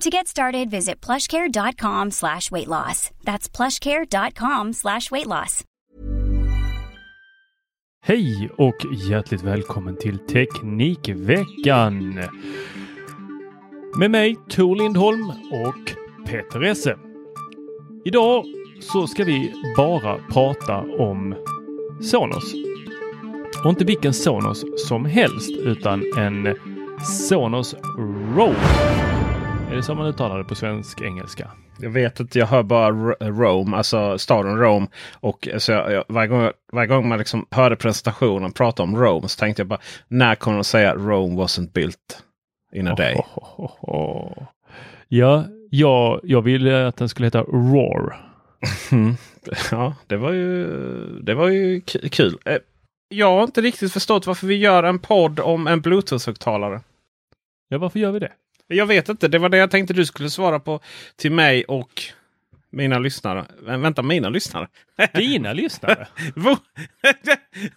To get started, visit plushcare.com slash weight loss. That's plushcare.com slash weight loss. Hej och hjärtligt välkommen till Teknikveckan. Med mig Tor Lindholm och Peter Esse. Idag så ska vi bara prata om Sonos. Och inte vilken Sonos som helst utan en Sonos Roll. Är det som man uttalar det på svensk-engelska? Jag vet inte, jag hör bara Rome, alltså staden Rome. Och så jag, varje, gång, varje gång man liksom hörde presentationen prata om Rome så tänkte jag bara när kommer de säga Rome wasn't built in a day? Oh, oh, oh, ja, jag, jag ville att den skulle heta Roar. ja, det var ju, det var ju kul. Eh, jag har inte riktigt förstått varför vi gör en podd om en Bluetooth-högtalare. Ja, varför gör vi det? Jag vet inte. Det var det jag tänkte du skulle svara på till mig och mina lyssnare. Vänta, mina lyssnare? Dina lyssnare?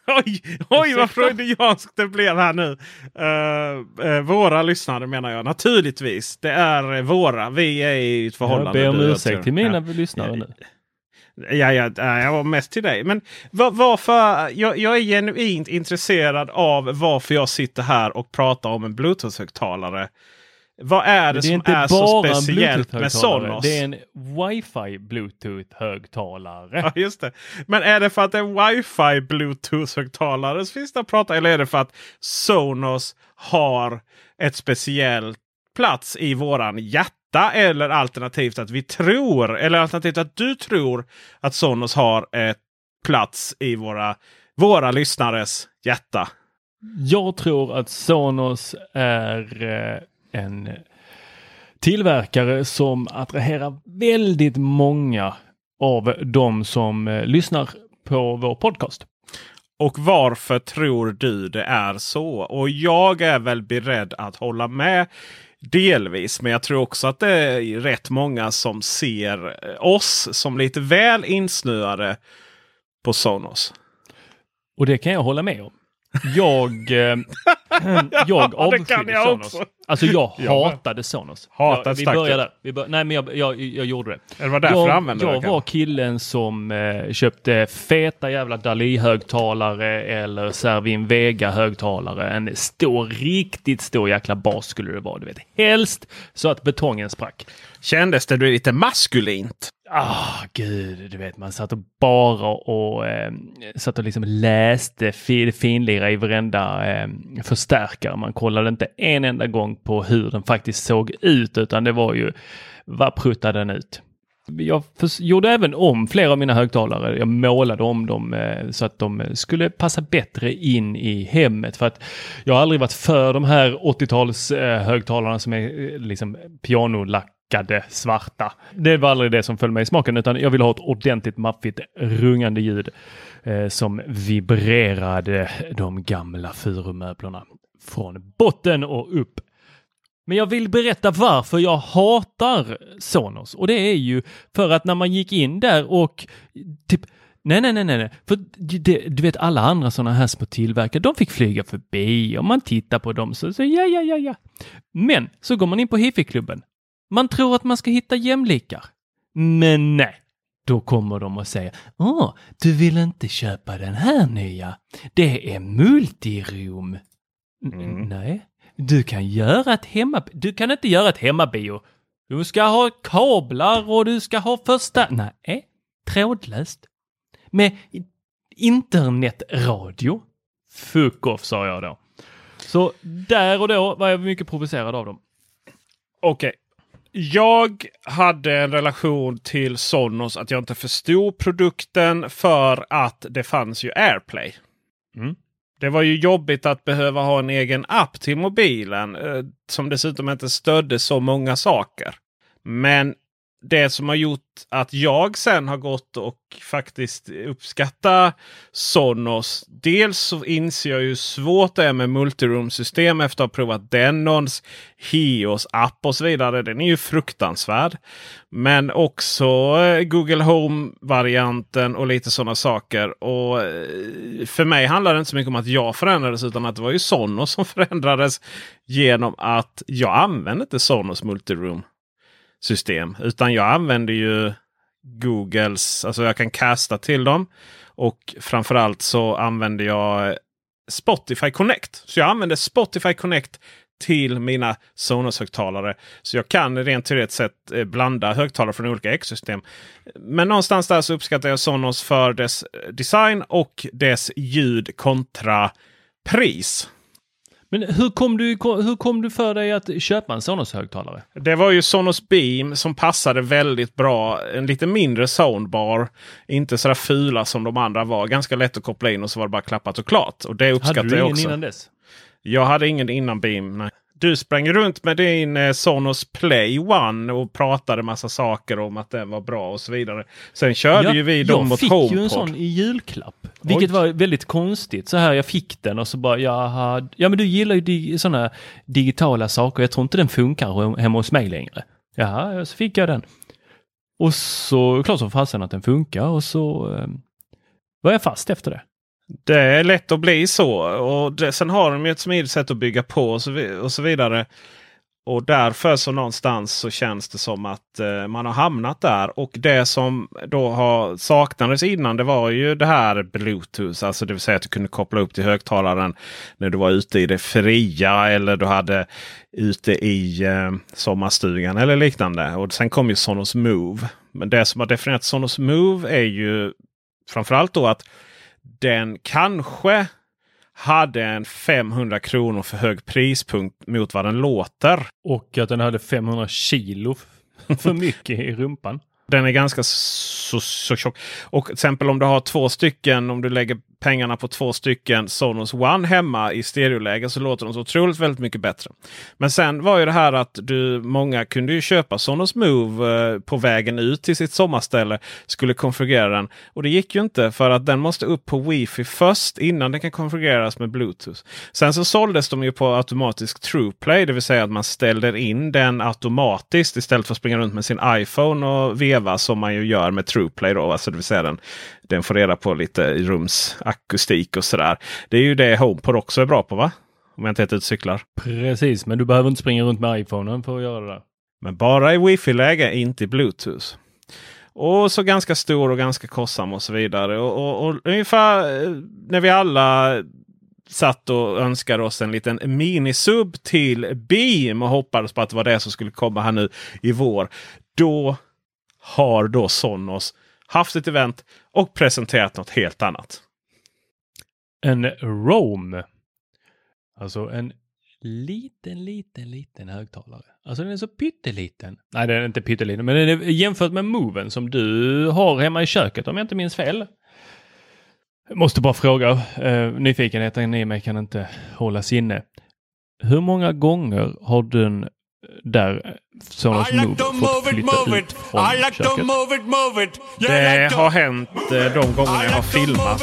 oj, oj vad freudianskt det blev här nu. Uh, uh, våra lyssnare menar jag naturligtvis. Det är våra. Vi är i ett förhållande. Jag ber om ursäkt till mina ja. lyssnare nu. Ja, ja, jag var mest till dig. Men var, varför? Jag, jag, är genuint intresserad av varför jag sitter här och pratar om en Bluetooth-högtalare vad är det, det är som är så speciellt med Sonos? Det är en wifi bluetooth-högtalare. Ja, just det. Men är det för att det är en wifi bluetooth-högtalare så finns det att prata? Eller är det för att Sonos har ett speciellt plats i våran hjärta? Eller alternativt att vi tror, eller alternativt att du tror att Sonos har ett plats i våra, våra lyssnares hjärta? Jag tror att Sonos är eh, en tillverkare som attraherar väldigt många av de som eh, lyssnar på vår podcast. Och varför tror du det är så? Och jag är väl beredd att hålla med delvis. Men jag tror också att det är rätt många som ser oss som lite väl insnöade på Sonos. Och det kan jag hålla med om. Jag, eh, jag avskydde Sonos. Också. Alltså jag hatade Sonos. Hatade jag, vi började. Vi bör, nej men jag, jag, jag gjorde det. Det var därför jag, använde Jag var killen som eh, köpte feta jävla Dali-högtalare eller Servin Vega-högtalare. En stor, riktigt stor jäkla bas skulle det vara. Du vet. Helst så att betongen sprack. Kändes det lite maskulint? Ah, gud, du vet man satt och bara och eh, satt och liksom läste fin, finlira i varenda eh, förstärkare. Man kollade inte en enda gång på hur den faktiskt såg ut utan det var ju vad pruttade den ut? Jag gjorde även om flera av mina högtalare. Jag målade om dem eh, så att de skulle passa bättre in i hemmet. För att jag har aldrig varit för de här 80-tals eh, högtalarna som är eh, liksom pianolack lackade svarta. Det var aldrig det som föll mig i smaken utan jag ville ha ett ordentligt maffigt rungande ljud eh, som vibrerade de gamla furumöblerna från botten och upp. Men jag vill berätta varför jag hatar Sonos och det är ju för att när man gick in där och typ Nej, nej, nej, nej. För det, du vet alla andra sådana här små tillverkare, de fick flyga förbi och man tittar på dem så, så ja, ja, ja, ja. Men så går man in på hifi-klubben. Man tror att man ska hitta jämlikar. Men nej, då kommer de och säger Åh, du vill inte köpa den här nya? Det är multirum. Mm. Nej, du kan göra ett hemma... Du kan inte göra ett hemmabio. Du ska ha kablar och du ska ha första... Nej, trådlöst. Med internetradio. Fuck off sa jag då. Så där och då var jag mycket provocerad av dem. Okej. Okay. Jag hade en relation till Sonos att jag inte förstod produkten för att det fanns ju AirPlay. Mm. Det var ju jobbigt att behöva ha en egen app till mobilen eh, som dessutom inte stödde så många saker. Men det som har gjort att jag sen har gått och faktiskt uppskatta Sonos. Dels så inser jag hur svårt det är med multiroom-system efter att ha provat Denons, Hios app och så vidare. Den är ju fruktansvärd. Men också eh, Google Home-varianten och lite sådana saker. Och eh, För mig handlar det inte så mycket om att jag förändrades utan att det var ju Sonos som förändrades genom att jag använde inte Sonos Multiroom system. Utan jag använder ju Googles, alltså jag kan casta till dem. Och framförallt så använder jag Spotify Connect. Så jag använder Spotify Connect till mina Sonos-högtalare. Så jag kan rent teoretiskt sett eh, blanda högtalare från olika ekosystem. Men någonstans där så uppskattar jag Sonos för dess eh, design och dess ljud kontra pris. Men hur kom, du, hur kom du för dig att köpa en Sonos-högtalare? Det var ju Sonos Beam som passade väldigt bra. En lite mindre soundbar. Inte sådär fula som de andra var. Ganska lätt att koppla in och så var det bara klappat och klart. Och det uppskattar jag också. Hade du ingen innan dess? Jag hade ingen innan Beam. Nej. Du sprang runt med din eh, Sonos Play One och pratade massa saker om att den var bra och så vidare. Sen körde ja, ju vi dem mot HomePod. Jag fick ju en sån i julklapp. Vilket Oj. var väldigt konstigt. Så här, jag fick den och så bara, jaha, ja men du gillar ju di sådana digitala saker. Jag tror inte den funkar hemma hos mig längre. Jaha, så fick jag den. Och så, klart som fasen att den funkar och så eh, var jag fast efter det. Det är lätt att bli så. Och det, sen har de ju ett smidigt sätt att bygga på och så, och så vidare. Och därför så någonstans så känns det som att eh, man har hamnat där. Och det som då har saknades innan det var ju det här Bluetooth. Alltså det vill säga att du kunde koppla upp till högtalaren när du var ute i det fria eller du hade ute i eh, sommarstugan eller liknande. Och sen kom ju Sonos Move. Men det som har definierat Sonos Move är ju framförallt då att den kanske hade en 500 kronor för hög prispunkt mot vad den låter. Och att den hade 500 kilo för mycket i rumpan. Den är ganska så, så tjock. Och till exempel om du har två stycken, om du lägger pengarna på två stycken Sonos One hemma i stereoläge så låter de så otroligt väldigt mycket bättre. Men sen var ju det här att du, många kunde ju köpa Sonos Move eh, på vägen ut till sitt sommarställe. Skulle konfigurera den. Och det gick ju inte för att den måste upp på wifi först innan den kan konfigureras med Bluetooth. Sen så såldes de ju på automatisk TruePlay, det vill säga att man ställer in den automatiskt istället för att springa runt med sin iPhone och veva som man ju gör med TruePlay. Då, alltså det vill säga den, den får reda på lite rumsakustik och sådär. Det är ju det HomePod också är bra på va? Om jag inte helt cyklar. Precis, men du behöver inte springa runt med iPhonen för att göra det. Men bara i wifi-läge, inte i Bluetooth. Och så ganska stor och ganska kostsam och så vidare. Och, och, och ungefär eh, när vi alla satt och önskade oss en liten minisub till Beam och hoppades på att det var det som skulle komma här nu i vår. Då har då Sonos haft ett event och presenterat något helt annat. En Rome. Alltså en liten, liten, liten högtalare. Alltså den är så pytteliten. Nej, den är inte pytteliten, men den är jämfört med Moven som du har hemma i köket om jag inte minns fel. måste bara fråga, uh, nyfikenheten i mig kan inte hållas inne. Hur många gånger har den där Sonos like Move fått flytta move ut från I like köket. Move it, move it. Yeah, det har hänt eh, de gångerna jag har filmat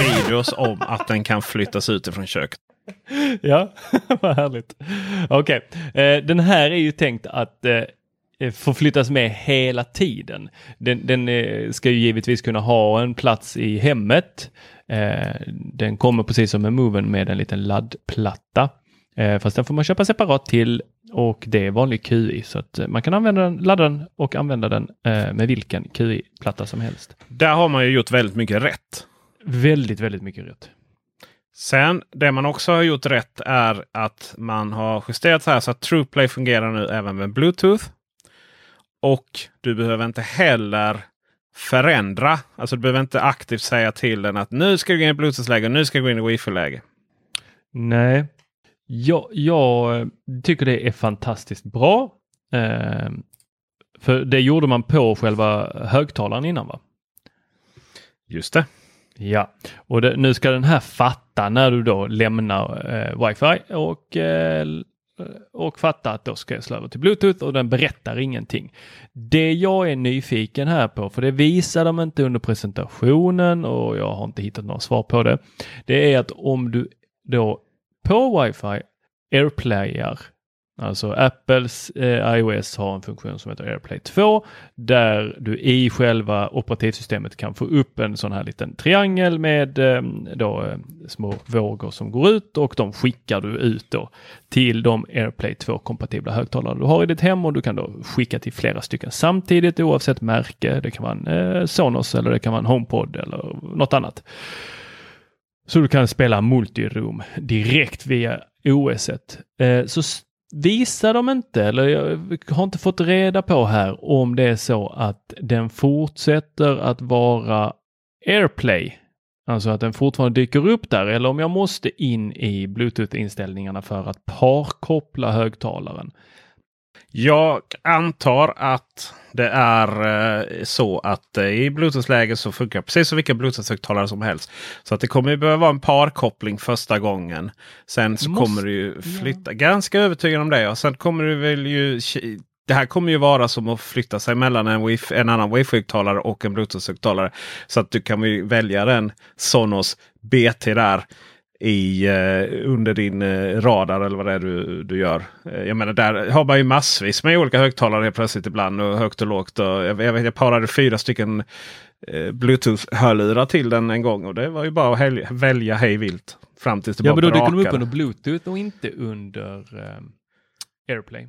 videos om att den kan flyttas ut ifrån köket. ja, vad härligt. Okej, okay. eh, den här är ju tänkt att eh, förflyttas med hela tiden. Den, den eh, ska ju givetvis kunna ha en plats i hemmet. Eh, den kommer precis som med Moven med en liten laddplatta. Fast den får man köpa separat till och det är vanlig QI så att man kan använda den, ladda den och använda den med vilken QI-platta som helst. Där har man ju gjort väldigt mycket rätt. Väldigt, väldigt mycket rätt. Sen det man också har gjort rätt är att man har justerat så här så att TruePlay fungerar nu även med Bluetooth. Och du behöver inte heller förändra. Alltså du behöver inte aktivt säga till den att nu ska du gå in i Bluetooth-läge och nu ska du gå in i Wi-Fi-läge. Nej, jag, jag, tycker det är fantastiskt bra. Eh, för det gjorde man på själva högtalaren innan va? Just det. Ja, och det, nu ska den här fatta när du då lämnar eh, wifi och, eh, och fatta att då ska jag slå över till bluetooth och den berättar ingenting. Det jag är nyfiken här på, för det visar de inte under presentationen och jag har inte hittat några svar på det. Det är att om du då på wifi airplayar Alltså Apples eh, iOS har en funktion som heter AirPlay 2 där du i själva operativsystemet kan få upp en sån här liten triangel med eh, då, eh, små vågor som går ut och de skickar du ut då till de AirPlay 2 kompatibla högtalare du har i ditt hem och du kan då skicka till flera stycken samtidigt oavsett märke. Det kan vara en eh, Sonos eller det kan vara en HomePod eller något annat. Så du kan spela multiroom direkt via OS. Eh, så visar de inte, eller jag har inte fått reda på här om det är så att den fortsätter att vara AirPlay. Alltså att den fortfarande dyker upp där eller om jag måste in i Bluetooth-inställningarna för att parkoppla högtalaren. Jag antar att det är eh, så att eh, i Bluetooth-läge så funkar precis som vilka Bluetooth-högtalare som helst. Så att det kommer ju behöva vara en parkoppling första gången. Sen så Måste, kommer det ju flytta. Ja. Ganska övertygad om det. Och sen kommer det väl ju det här kommer ju vara som att flytta sig mellan en, wifi, en annan wifi-högtalare och en bluetooth-högtalare. Så att du kan ju välja den Sonos BT där i, uh, under din uh, radar eller vad det är du, du gör. Uh, jag menar där har man ju massvis med olika högtalare plötsligt ibland och högt och lågt. Och jag, jag, vet, jag parade fyra stycken Bluetooth-hörlurar till den en gång och det var ju bara att helja, välja hej vilt. Fram tills det ja, bara men då dyker de upp under Bluetooth och inte under AirPlay.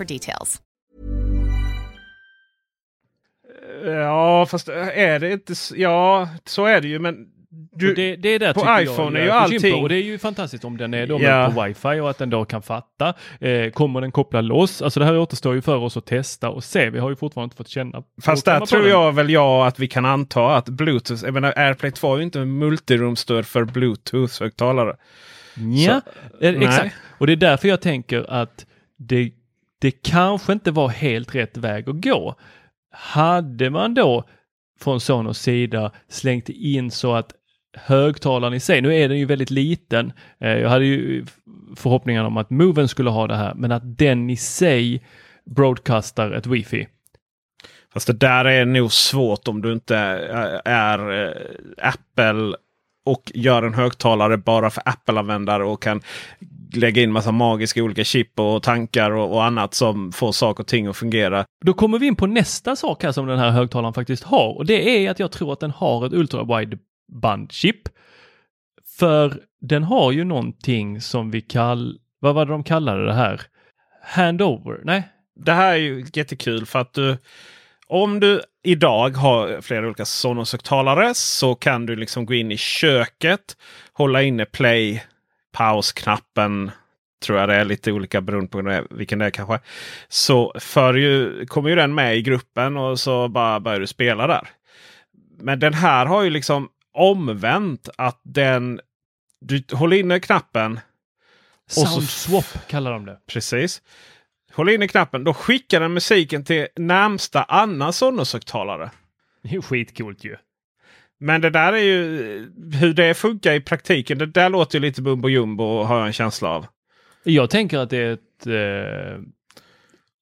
details. Ja, fast är det inte... Ja, så är det ju. Men du, det, det är där på iPhone jag är ju allting- Och det är ju fantastiskt om den är då Ja. på wifi och att den då kan fatta. Eh, kommer den koppla loss? Alltså det här återstår ju för oss att testa och se. Vi har ju fortfarande inte fått känna. Fast där tror den. jag väl jag att vi kan anta att Bluetooth, jag menar AirPlay 2 är ju inte multirumstöd för Bluetooth-högtalare. Ja, eh, nej. exakt. Och det är därför jag tänker att det, det kanske inte var helt rätt väg att gå. Hade man då från Sonos sida slängt in så att högtalaren i sig, nu är den ju väldigt liten. Eh, jag hade ju förhoppningar om att Moven skulle ha det här, men att den i sig broadcastar ett wifi. Fast det där är nog svårt om du inte eh, är, eh, Apple och gör en högtalare bara för Apple-användare och kan lägga in massa magiska olika chip och tankar och, och annat som får saker och ting att fungera. Då kommer vi in på nästa sak här som den här högtalaren faktiskt har och det är att jag tror att den har ett ultra-wideband-chip. För den har ju någonting som vi kallar, vad var det de kallade det här? Handover? Nej? Det här är ju jättekul för att du om du idag har flera olika Sonos-högtalare så kan du liksom gå in i köket, hålla inne play, pausknappen. Tror jag det är lite olika beroende på vilken det är kanske. Så för ju, kommer ju den med i gruppen och så bara börjar du spela där. Men den här har ju liksom omvänt att den... Du håller inne knappen. Och så- Sound swap kallar de det. Precis. Håll inne knappen. Då skickar den musiken till närmsta annan Sonos-högtalare. Det är ju skitcoolt ju. Men det där är ju hur det funkar i praktiken. Det där låter ju lite bumbo jumbo har jag en känsla av. Jag tänker att det är ett eh,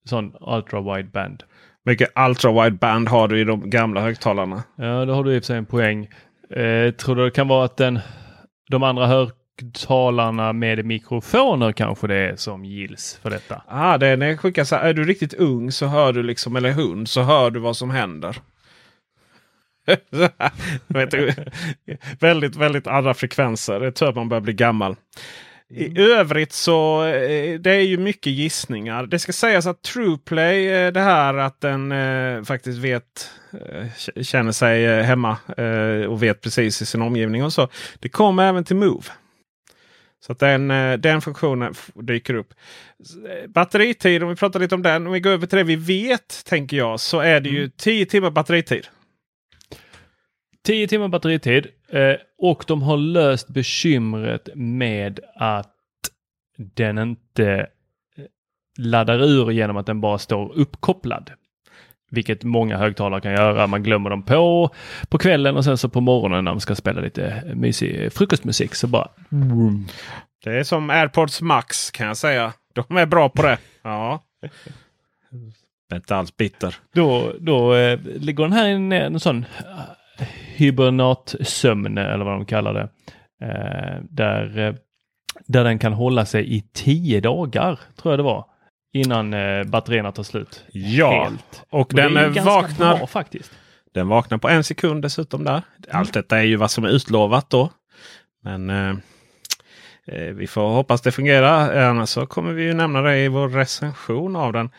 sån ultra-wide band. Mycket ultra wide band har du i de gamla högtalarna. Ja, då har du i och för sig en poäng. Eh, tror du det kan vara att den, de andra högtalarna med mikrofoner kanske det är som gills för detta? Ah, det är när jag skickar så här, är du riktigt ung så hör du liksom, eller hund, så hör du vad som händer. Väldigt, väldigt andra frekvenser. Det tror att man börjar bli gammal. I övrigt så eh, det är ju mycket gissningar. Det ska sägas att Trueplay, det här att den eh, faktiskt vet, eh, känner sig eh, hemma eh, och vet precis i sin omgivning och så. Det kommer även till Move. Så att den, den funktionen dyker upp. Batteritid, om vi pratar lite om den. Om vi går över till det vi vet, tänker jag, så är det ju 10 timmar batteritid. 10 timmar batteritid eh, och de har löst bekymret med att den inte eh, laddar ur genom att den bara står uppkopplad. Vilket många högtalare kan göra. Man glömmer dem på på kvällen och sen så på morgonen när man ska spela lite mysig frukostmusik så bara... Det är som AirPods Max kan jag säga. De är bra på det. Ja. Inte alls bitter. Då, då eh, ligger den här i en, en sån eh, hibernatsömn eller vad de kallar det. Eh, där, eh, där den kan hålla sig i tio dagar tror jag det var. Innan eh, batterierna tar slut. Ja, Helt. och Och den är vaknar. bra faktiskt. Den vaknar på en sekund dessutom där. Allt detta är ju vad som är utlovat då. Men eh, vi får hoppas det fungerar. Annars så kommer vi ju nämna det i vår recension av den.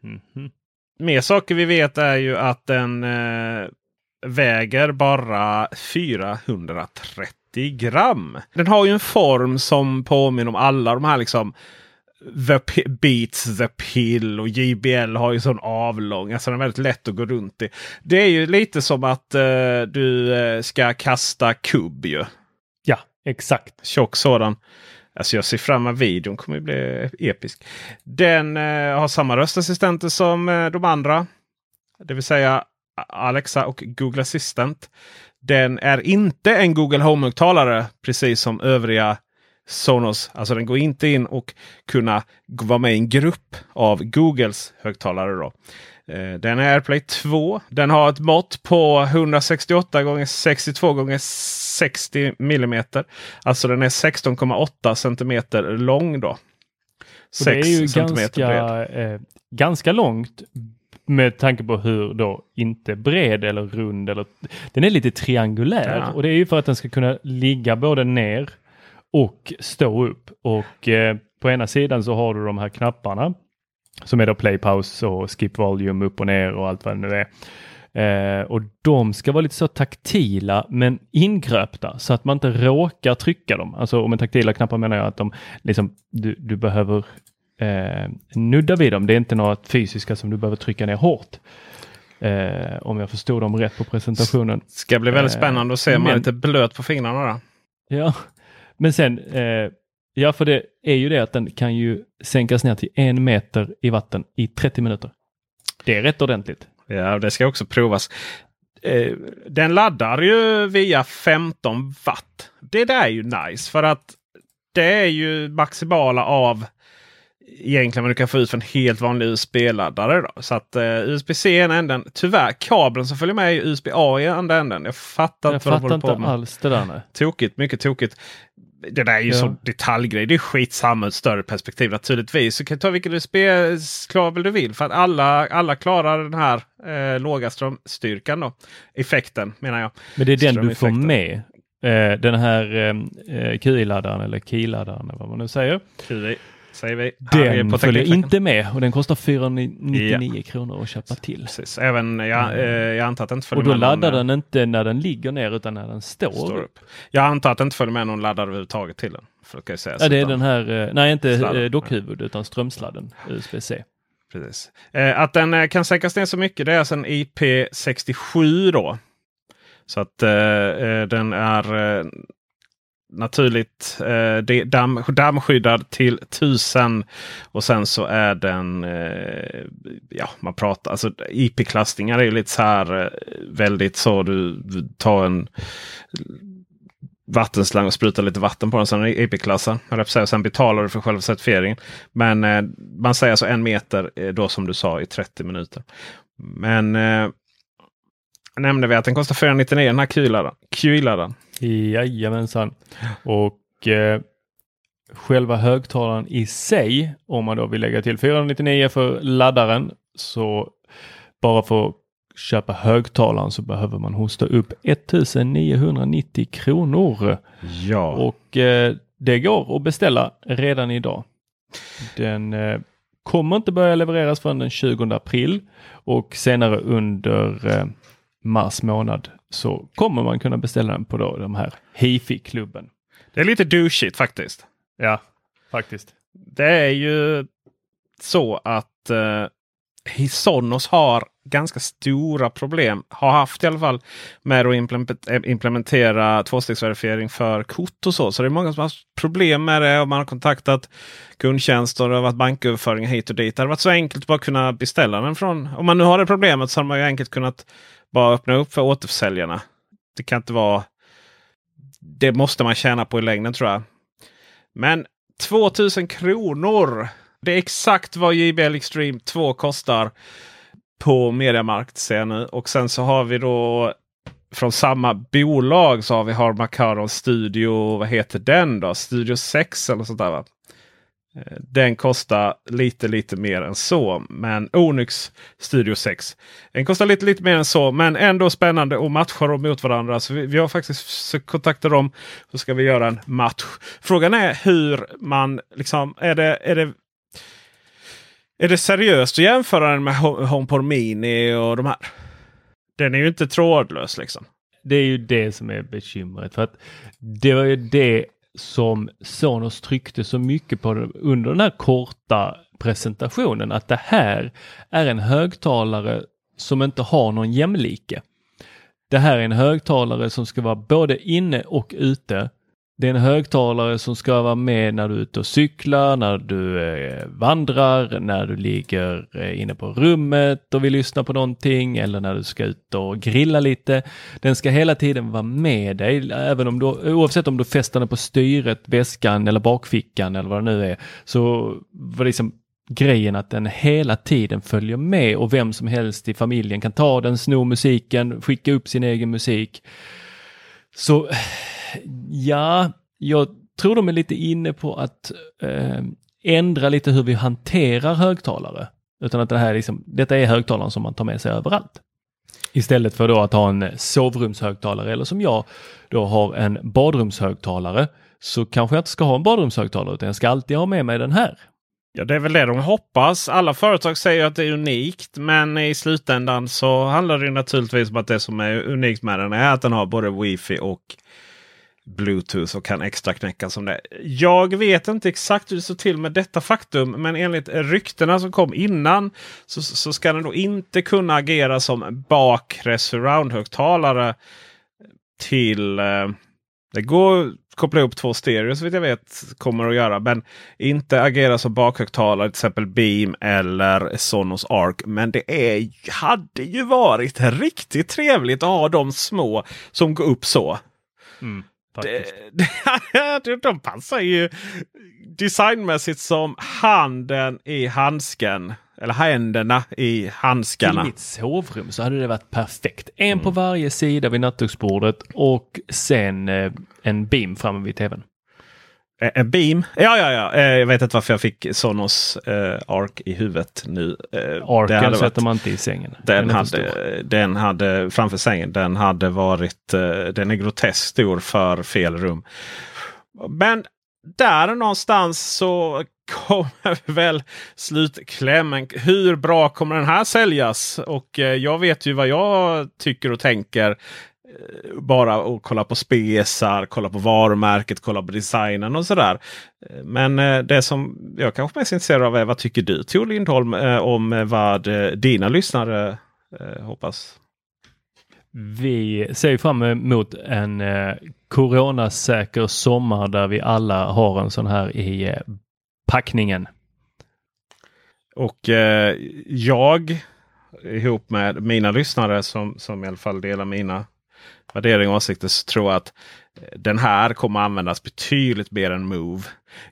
Mhm. Mer saker vi vet är ju att den eh, väger bara 430 gram. Den har ju en form som påminner om alla de här liksom The P- Beats The Pill och JBL har ju sån avlång. Alltså den är väldigt lätt att gå runt i. Det är ju lite som att eh, du eh, ska kasta kubb ju. Ja, exakt. Tjock sådan. Alltså jag ser fram emot videon. kommer ju bli episk. Den eh, har samma röstassistenter som eh, de andra. Det vill säga Alexa och Google Assistant. Den är inte en Google Home-högtalare precis som övriga Sonos. Alltså den går inte in och kunna vara med i en grupp av Googles högtalare. Då. Eh, Den är AirPlay 2. Den har ett mått på 168 x 62 x 60 mm. Alltså den är 16,8 cm lång. då. Och det är ju 6 centimeter ganska, eh, ganska långt med tanke på hur då inte bred eller rund eller den är lite triangulär Ja. och det är ju för att den ska kunna ligga både ner och stå upp och eh, på ena sidan så har du de här knapparna som är då play, pause och skip volume upp och ner och allt vad det nu är. Eh, och de ska vara lite så taktila men ingröpta så att man inte råkar trycka dem. Alltså och med taktila knappar menar jag att de liksom, du, du behöver eh, nudda vid dem. Det är inte något fysiska som du behöver trycka ner hårt. Eh, om jag förstod dem rätt på presentationen. Ska bli väldigt Eh, spännande att se. Man är lite blöt på fingrarna. Då. Ja, men sen, eh, ja för det är ju det att den kan ju sänkas ner till en meter i vatten i 30 minuter. Det är rätt ordentligt. Ja, det ska också provas. Eh, den laddar ju via 15 watt. Det där är ju nice för att det är ju maximala av egentligen vad du kan få ut för en helt vanlig USB-laddare. Så att eh, USB-C i ena änden. Tyvärr kabeln som följer med är USB-A i andra änden. Jag fattar Jag inte vad de håller på med. alls det där. Tokigt, mycket tokigt. Det där är ju Ja. så detaljgrej. Det är skitsamma ur ett större perspektiv naturligtvis. Du kan ta vilken USB-kabel du vill. För att alla, alla klarar den här eh, låga strömstyrkan. Då. Effekten menar jag. Men det är den du får med. Eh, den här eh, QI-laddaren eller KI-laddaren eller vad man nu säger. QI säger vi. Den på följer inte med och den kostar 499 kronor att köpa till. Precis. Även, jag, eh, jag antar att det inte följer Och då med någon, laddar eh, den inte när den ligger ner utan när den står, står upp. Jag antar att det inte följer med någon laddare överhuvudtaget till den. För det sägas, Ja, det är den här, eh, nej inte Sladden. eh, dockhuvud utan strömsladden USB-C. Precis. Eh, att den kan sänkas ner så mycket det är alltså en IP67 då. Så att eh, den är naturligt eh, damm, dammskyddad till 1000. Och sen så är den, eh, ja man pratar, alltså IP-klassningar är ju lite så här eh, väldigt så du, du tar en vattenslang och sprutar lite vatten på den. Sen är IP-klassad. Och Sen betalar du för själva certifieringen. Men eh, man säger alltså en meter eh, då som du sa i 30 minuter. Men eh, nämnde vi att den kostar 499 den här QI-laddaren. Jajamensan. Och eh, själva högtalaren i sig, om man då vill lägga till 499 för laddaren, så bara för att köpa högtalaren så behöver man hosta upp 1990 kronor. Ja. Och eh, det går att beställa redan idag. Den eh, kommer inte börja levereras förrän den 20 april och senare under eh, mars månad så kommer man kunna beställa den på då de här Hifi-klubben. Det är lite douchigt faktiskt. Ja, faktiskt. Det är ju så att eh, Sonos har ganska stora problem. Har haft i alla fall med att eh, implementera tvåstegsverifiering för kort och så. Så det är många som har haft problem med det och man har kontaktat kundtjänster och det har varit banköverföringar hit och dit. Det hade varit så enkelt att bara kunna beställa den från. Om man nu har det problemet så har man ju enkelt kunnat bara öppna upp för återförsäljarna. Det kan inte vara. Det måste man tjäna på i längden tror jag. Men 2000 kronor. Det är exakt vad JBL Extreme 2 kostar på Mediamarkt ser jag nu. Och sen så har vi då från samma bolag så har vi har Macaron Studio. Vad heter den då? Studio 6 eller sånt där va? Eh, den kostar lite lite mer än så. Men Onyx Studio 6. Den kostar lite lite mer än så. Men ändå spännande och matchar dem mot varandra. Så vi, vi har faktiskt kontaktat dem. Så ska vi göra en match. Frågan är hur man liksom. Är det, är det är det seriöst att jämföra den med Ho- HomePod Mini och de här? Den är ju inte trådlös liksom. Det är ju det som är bekymret. För att det var ju det som Sonos tryckte så mycket på under den här korta presentationen att det här är en högtalare som inte har någon jämlike. Det här är en högtalare som ska vara både inne och ute det är en högtalare som ska vara med när du är ute och cyklar, när du eh, vandrar, när du ligger eh, inne på rummet och vill lyssna på någonting eller när du ska ut och grilla lite. Den ska hela tiden vara med dig, även om du, oavsett om du fäster den på styret, väskan eller bakfickan eller vad det nu är. Så var liksom grejen att den hela tiden följer med och vem som helst i familjen kan ta den, sno musiken, skicka upp sin egen musik. Så ja, jag tror de är lite inne på att eh, ändra lite hur vi hanterar högtalare. Utan att det här liksom, detta är högtalaren som man tar med sig överallt. Istället för då att ha en sovrumshögtalare eller som jag då har en badrumshögtalare så kanske jag inte ska ha en badrumshögtalare utan jag ska alltid ha med mig den här. Ja, det är väl det de hoppas. Alla företag säger att det är unikt, men i slutändan så handlar det naturligtvis om att det som är unikt med den är att den har både wifi och Bluetooth och kan extra knäcka som det. Jag vet inte exakt hur det står till med detta faktum. Men enligt ryktena som kom innan så, så ska den då inte kunna agera som bakre surroundhögtalare till eh, det går att koppla ihop två stereo så vitt jag vet kommer att göra. Men inte agera som bakhögtalare till exempel Beam eller Sonos Arc. Men det är, hade ju varit riktigt trevligt att ha de små som går upp så. Mm. Det, de passar ju designmässigt som handen i handsken. Eller händerna i handskarna. Till mitt sovrum så hade det varit perfekt. En mm. på varje sida vid nattduksbordet och sen eh, en beam framme vid tvn. Eh, en beam? Ja, ja, ja. Eh, jag vet inte varför jag fick Sonos eh, Arc i huvudet nu. Eh, Arken sätter man inte i sängen. Den, den hade, den hade framför sängen. Den hade varit. Eh, den är groteskt stor för fel rum. Men där någonstans så kommer väl slutklämmen. Hur bra kommer den här säljas? Och eh, jag vet ju vad jag tycker och tänker. Eh, bara att kolla på spesar, kolla på varumärket, kolla på designen och sådär. Eh, men eh, det som jag kanske mest är intresserad av är vad tycker du Tor Lindholm om vad dina lyssnare hoppas? Vi ser fram emot en coronasäker sommar där vi alla har en sån här i packningen. Och eh, jag ihop med mina lyssnare som, som i alla fall delar mina värdering och åsikter så tror jag att eh, den här kommer användas betydligt mer än Move.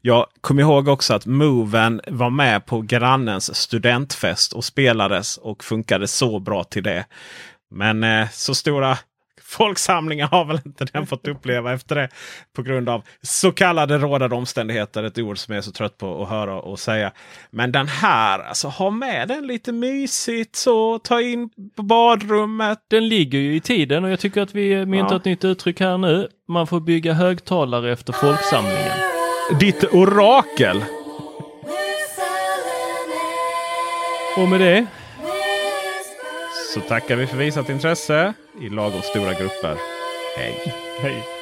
Jag kommer ihåg också att Moven var med på grannens studentfest och spelades och funkade så bra till det. Men eh, så stora folksamlingar har väl inte den fått uppleva efter det. På grund av så kallade rådande omständigheter. Ett ord som jag är så trött på att höra och säga. Men den här, alltså ha med den lite mysigt så. Ta in på badrummet. Den ligger ju i tiden och jag tycker att vi myntar ja. ett nytt uttryck här nu. Man får bygga högtalare efter folksamlingen. Ditt orakel. Och med det så tackar vi för visat intresse i lagom stora grupper. Hej! Hej!